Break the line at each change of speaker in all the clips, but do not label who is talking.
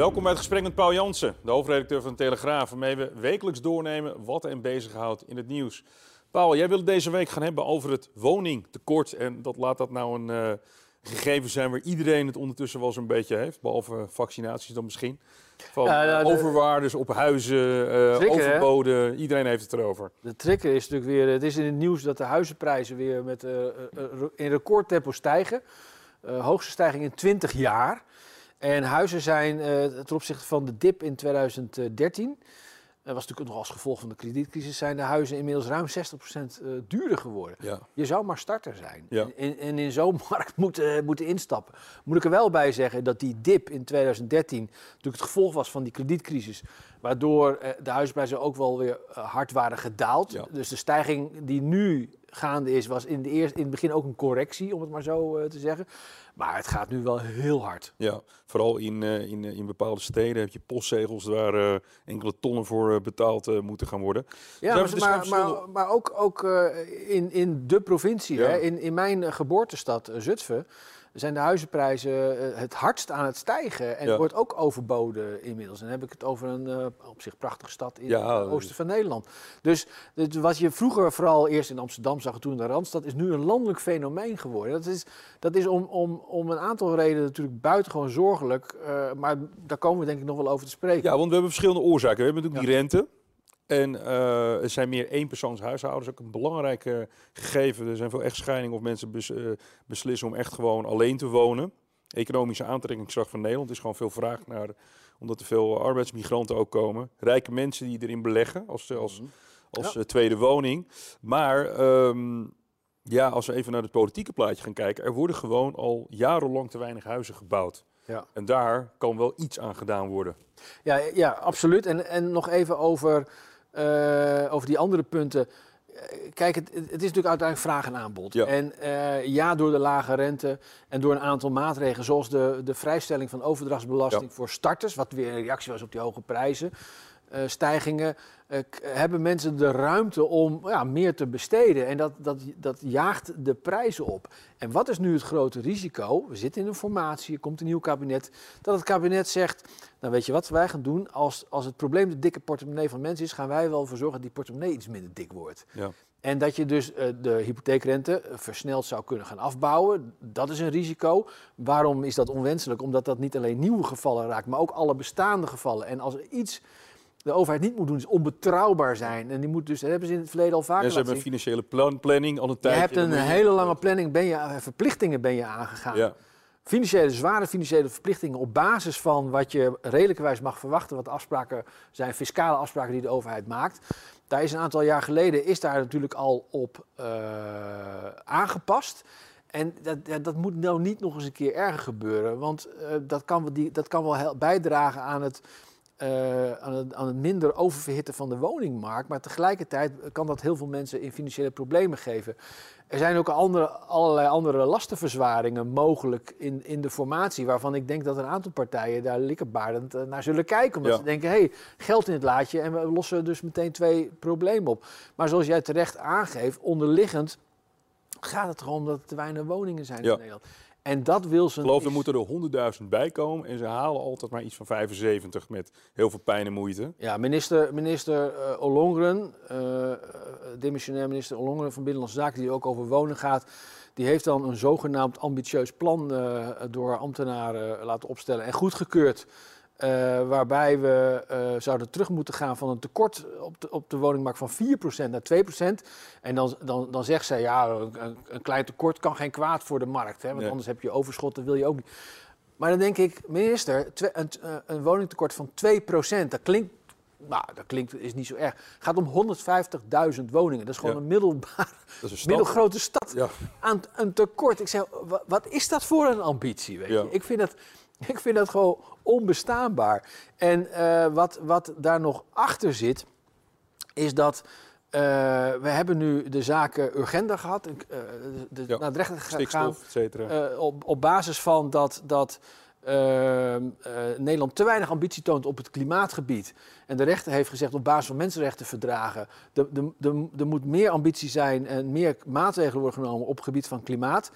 Welkom bij het gesprek met Paul Jansen, de hoofdredacteur van de Telegraaf, waarmee we wekelijks doornemen wat en bezighoudt in het nieuws. Paul, jij wil het deze week gaan hebben over het woningtekort. En dat laat dat nou een uh, gegeven zijn waar iedereen het ondertussen wel zo'n beetje heeft, behalve vaccinaties dan misschien. Van ja, overwaardes op huizen, uh, overboden, iedereen heeft het erover.
De trigger is natuurlijk weer, het is in het nieuws dat de huizenprijzen weer met, uh, in recordtempo stijgen. hoogste stijging in 20 jaar. En huizen zijn uh, ten opzichte van de dip in 2013, dat was natuurlijk nog als gevolg van de kredietcrisis, zijn de huizen inmiddels ruim 60% uh, duurder geworden. Ja. Je zou maar starter zijn. Ja. En, en, in zo'n markt moeten, moeten instappen. Moet ik er wel bij zeggen dat die dip in 2013 natuurlijk het gevolg was van die kredietcrisis. Waardoor de huisprijzen ook wel weer hard waren gedaald. Ja. Dus de stijging die nu gaande is, was in, de eerste, in het begin ook een correctie, om het maar zo te zeggen. Maar het gaat nu wel heel hard.
Ja, vooral in, uh, in, in bepaalde steden heb je postzegels waar uh, enkele tonnen voor betaald moeten gaan worden.
Ja, maar, maar, maar, maar, ook, ook in, in de provincie, ja. hè, in, in mijn geboortestad Zutphen zijn de huizenprijzen eh, het hardst aan het stijgen. En wordt ook overboden inmiddels. En dan heb ik het over een uh, op zich prachtige stad in het oosten van Nederland. Dus wat je vroeger vooral eerst in Amsterdam zag, toen in de Randstad, is nu een landelijk fenomeen geworden. Dat is, dat is om, om, om een aantal redenen natuurlijk buitengewoon zorgelijk. Uh, maar daar komen we denk ik nog wel over te spreken.
Ja, want we hebben verschillende oorzaken. We hebben natuurlijk die rente. En uh, er zijn meer eenpersoonshuishoudens, ook een belangrijk uh, gegeven. Er zijn veel echtscheidingen of mensen bes, uh, beslissen om echt gewoon alleen te wonen. Economische aantrekkingskracht van Nederland is gewoon veel vraag naar, omdat er veel arbeidsmigranten ook komen. Rijke mensen die erin beleggen als, als, als ja. tweede woning. Maar um, ja, als we even naar het politieke plaatje gaan kijken, er worden gewoon al jarenlang te weinig huizen gebouwd. Ja. En daar kan wel iets aan gedaan worden.
Ja, ja absoluut. En, en nog even over uh, over die andere punten. Eh, kijk, het, het, is natuurlijk uiteindelijk vraag en aanbod. Ja. En uh, ja, door de lage rente en door een aantal maatregelen, zoals de, de vrijstelling van overdrachtsbelasting ja. voor starters, wat weer een reactie was op die hoge prijzen. Uh, stijgingen, uh, hebben mensen de ruimte om ja, meer te besteden. En dat, dat, dat jaagt de prijzen op. En wat is nu het grote risico? We zitten in een formatie, er komt een nieuw kabinet. Dat het kabinet zegt, nou weet je wat wij gaan doen? Als, als het probleem de dikke portemonnee van mensen is, gaan wij wel voor zorgen dat die portemonnee iets minder dik wordt. Ja. En dat je dus uh, de hypotheekrente versneld zou kunnen gaan afbouwen, dat is een risico. Waarom is dat onwenselijk? Omdat dat niet alleen nieuwe gevallen raakt, maar ook alle bestaande gevallen. En als er iets de overheid niet moet doen, is onbetrouwbaar zijn. En die moet dus, dat hebben ze in het verleden al vaker
ja, Ze hebben een financiële plan, planning al een tijd.
Je hebt een hele lange planning, ben je, eh, verplichtingen ben je aangegaan. Ja. Financiële, zware financiële verplichtingen op basis van wat je redelijkerwijs mag verwachten, wat de afspraken zijn, fiscale afspraken die de overheid maakt. Daar is een aantal jaar geleden is daar natuurlijk al op uh, aangepast. En dat, dat, moet nou niet nog eens een keer erger gebeuren, want uh, dat, kan, die, dat kan wel bijdragen aan het uh, aan, het, aan, het, minder oververhitten van de woningmarkt. Maar tegelijkertijd kan dat heel veel mensen in financiële problemen geven. Er zijn ook andere, allerlei andere lastenverzwaringen mogelijk in, in de formatie. Waarvan ik denk dat een aantal partijen daar likkerbaardend eh, naar zullen kijken. Omdat ze denken, hé, hey, geld in het laadje en we lossen dus meteen twee problemen op. Maar zoals jij terecht aangeeft, onderliggend gaat het erom dat er te weinig woningen zijn in Nederland. En dat wil ze.
Ik geloof, er moeten er 100.000 bij komen. En ze halen altijd maar iets van 75 met heel veel pijn en moeite.
Ja, minister, minister uh, Ollongren, uh, demissionair minister Ollongren van Binnenlandse Zaken, die ook over wonen gaat. Die heeft dan een zogenaamd ambitieus plan uh, door ambtenaren laten opstellen en goedgekeurd. Uh, waarbij we uh, zouden terug moeten gaan van een tekort op de, op de woningmarkt van 4% naar 2%. En dan, dan, dan zegt zij, ja, een, een, klein tekort kan geen kwaad voor de markt. Hè, want nee. anders heb je overschot, dat wil je ook niet. Maar dan denk ik, minister, een, een woningtekort van 2%, dat klinkt nou, dat klinkt is niet zo erg. Het gaat om 150.000 woningen. Dat is gewoon een middelbare, middelgrote stad ja. aan een tekort. Ik zeg, wat is dat voor een ambitie? Weet je? Ik, vind dat, ik vind dat gewoon onbestaanbaar. En uh, wat, wat daar nog achter zit, is dat uh, we hebben nu de zaken urgender gehad, uh, de, ja. naar de rechter gegaan. Uh, op, op basis van dat, dat Nederland te weinig ambitie toont op het klimaatgebied. En de rechter heeft gezegd op basis van mensenrechtenverdragen, er moet meer ambitie zijn en meer maatregelen worden genomen op het gebied van klimaat.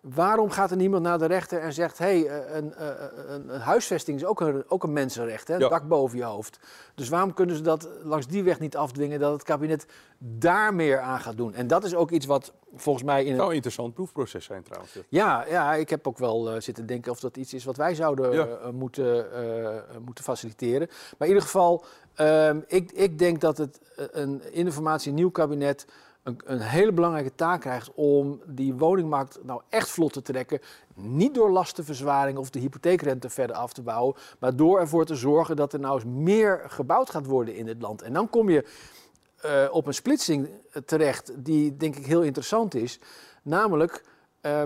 Waarom gaat er niemand naar de rechter en zegt: hé, hey, eh, een, eh, een, een, huisvesting is ook een, ook een mensenrecht, hè? een dak boven je hoofd. Dus waarom kunnen ze dat langs die weg niet afdwingen dat het kabinet daar meer aan gaat doen? En dat is ook iets wat volgens mij.
in Het zou een interessant proefproces zijn trouwens.
Ja, ja ik heb ook wel uh, zitten denken of dat iets is wat wij zouden moeten, moeten faciliteren. Maar in ieder geval, ehm, ik, ik denk dat het een informatie nieuw kabinet een, een, hele belangrijke taak krijgt om die woningmarkt nou echt vlot te trekken. Niet door lastenverzwaring of de hypotheekrente verder af te bouwen, maar door ervoor te zorgen dat er nou eens meer gebouwd gaat worden in het land. En dan kom je uh, op een splitsing terecht die denk ik heel interessant is. Namelijk, uh,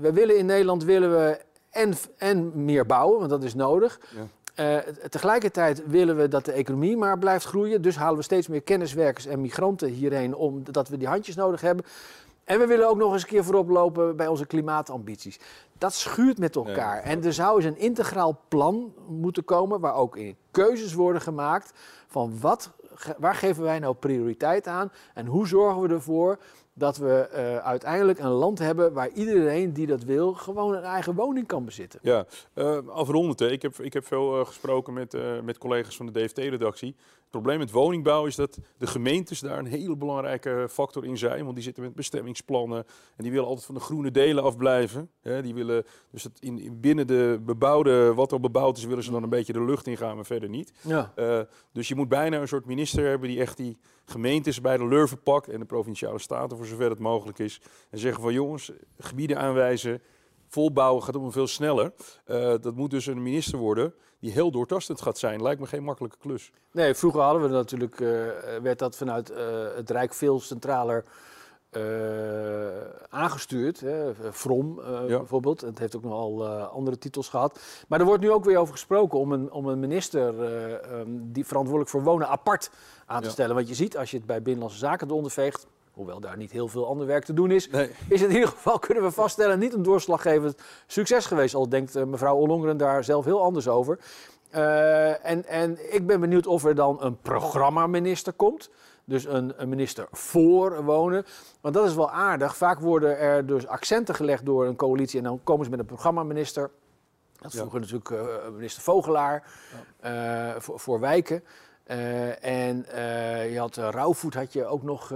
we willen in Nederland willen we en, en meer bouwen, want dat is nodig. Ja. Uh, tegelijkertijd willen we dat de economie maar blijft groeien. Dus halen we steeds meer kenniswerkers en migranten hierheen omdat we die handjes nodig hebben. En we willen ook nog eens een keer voorop lopen bij onze klimaatambities. Dat schuurt met elkaar. en er zou eens een integraal plan moeten komen waar ook in keuzes worden gemaakt van wat, waar geven wij nou prioriteit aan en hoe zorgen we ervoor dat we uh, uiteindelijk een land hebben waar iedereen die dat wil gewoon een eigen woning kan bezitten.
Ja, uh, afrondend. Ik heb, ik heb veel uh, gesproken met, met collega's van de DFT-redactie. Het probleem met woningbouw is dat de gemeentes daar een hele belangrijke factor in zijn. Want die zitten met bestemmingsplannen en die willen altijd van de groene delen afblijven. Ja, die willen dus het in, in, binnen de bebouwde, wat er bebouwd is, willen ze dan een beetje de lucht in gaan, maar verder niet. Ja. dus je moet bijna een soort minister hebben die echt die gemeentes bij de lurven pakt en de provinciale staten voor zover het mogelijk is. En zeggen van jongens, gebieden aanwijzen, volbouwen gaat om veel sneller. Uh, dat moet dus een minister worden die heel doortastend gaat zijn. Lijkt me geen makkelijke klus.
Nee, vroeger hadden we natuurlijk, uh, werd dat vanuit uh, het Rijk veel centraler aangestuurd. Hè. From ja. bijvoorbeeld. Het heeft ook nogal andere titels gehad. Maar er wordt nu ook weer over gesproken om een, om een minister um, die verantwoordelijk voor wonen apart aan te stellen. Want je ziet, als je het bij Binnenlandse Zaken eronder veegt, hoewel daar niet heel veel ander werk te doen is, is het in ieder geval, kunnen we vaststellen, niet een doorslaggevend succes geweest. Al denkt uh, mevrouw Ollongren daar zelf heel anders over. Uh, en, en ik ben benieuwd of er dan een programmaminister komt. Dus een, een, minister voor wonen. Want dat is wel aardig. Vaak worden er dus accenten gelegd door een coalitie en dan komen ze met een programmaminister. Dat is vroeger natuurlijk uh, minister Vogelaar ja. uh, voor, voor wijken. Uh, en uh, je had uh, rouwvoet had je ook nog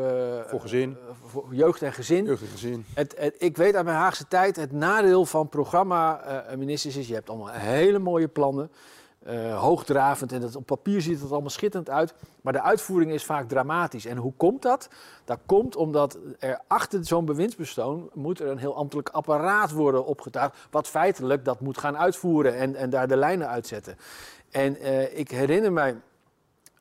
voor gezin,
voor jeugd en gezin.
Jeugd en gezin.
Het, het, ik weet uit mijn Haagse tijd het nadeel van programma-ministers is je hebt allemaal hele mooie plannen, hoogdravend en dat, op papier ziet het allemaal schitterend uit, maar de uitvoering is vaak dramatisch. En hoe komt dat? Dat komt omdat er achter zo'n bewindsbestoon moet er een heel ambtelijk apparaat worden opgetuigd, wat feitelijk dat moet gaan uitvoeren en, en daar de lijnen uitzetten. En ik herinner mij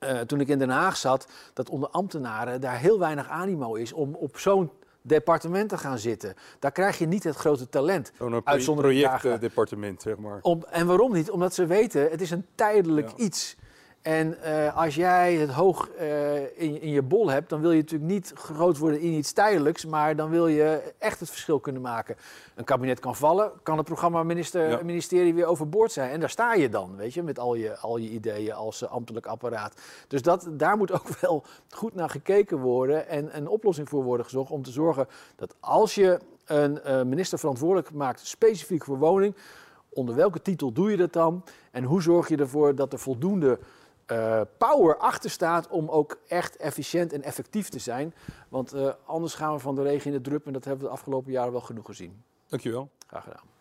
uh, toen ik in Den Haag zat, dat onder ambtenaren daar heel weinig animo is om op zo'n departement te gaan zitten. Daar krijg je niet het grote talent.
Zo'n projectdepartement, zeg maar.
Om, en waarom niet? Omdat ze weten, het is een tijdelijk iets. En uh, als jij het hoog uh, in, in, je bol hebt, dan wil je natuurlijk niet groot worden in iets tijdelijks, maar dan wil je echt het verschil kunnen maken. Een kabinet kan vallen, kan het programma-ministerie ja. weer overboord zijn. En daar sta je dan, weet je, met al je, al je ideeën als uh, ambtelijk apparaat. Dus dat, daar moet ook wel goed naar gekeken worden en een oplossing voor worden gezocht om te zorgen dat als je een minister verantwoordelijk maakt specifiek voor woning, onder welke titel doe je dat dan? En hoe zorg je ervoor dat er voldoende uh, power achter staat om ook echt efficiënt en effectief te zijn. Want uh, anders gaan we van de regen in de drup en dat hebben we de afgelopen jaren wel genoeg gezien.
Dankjewel.
Graag gedaan.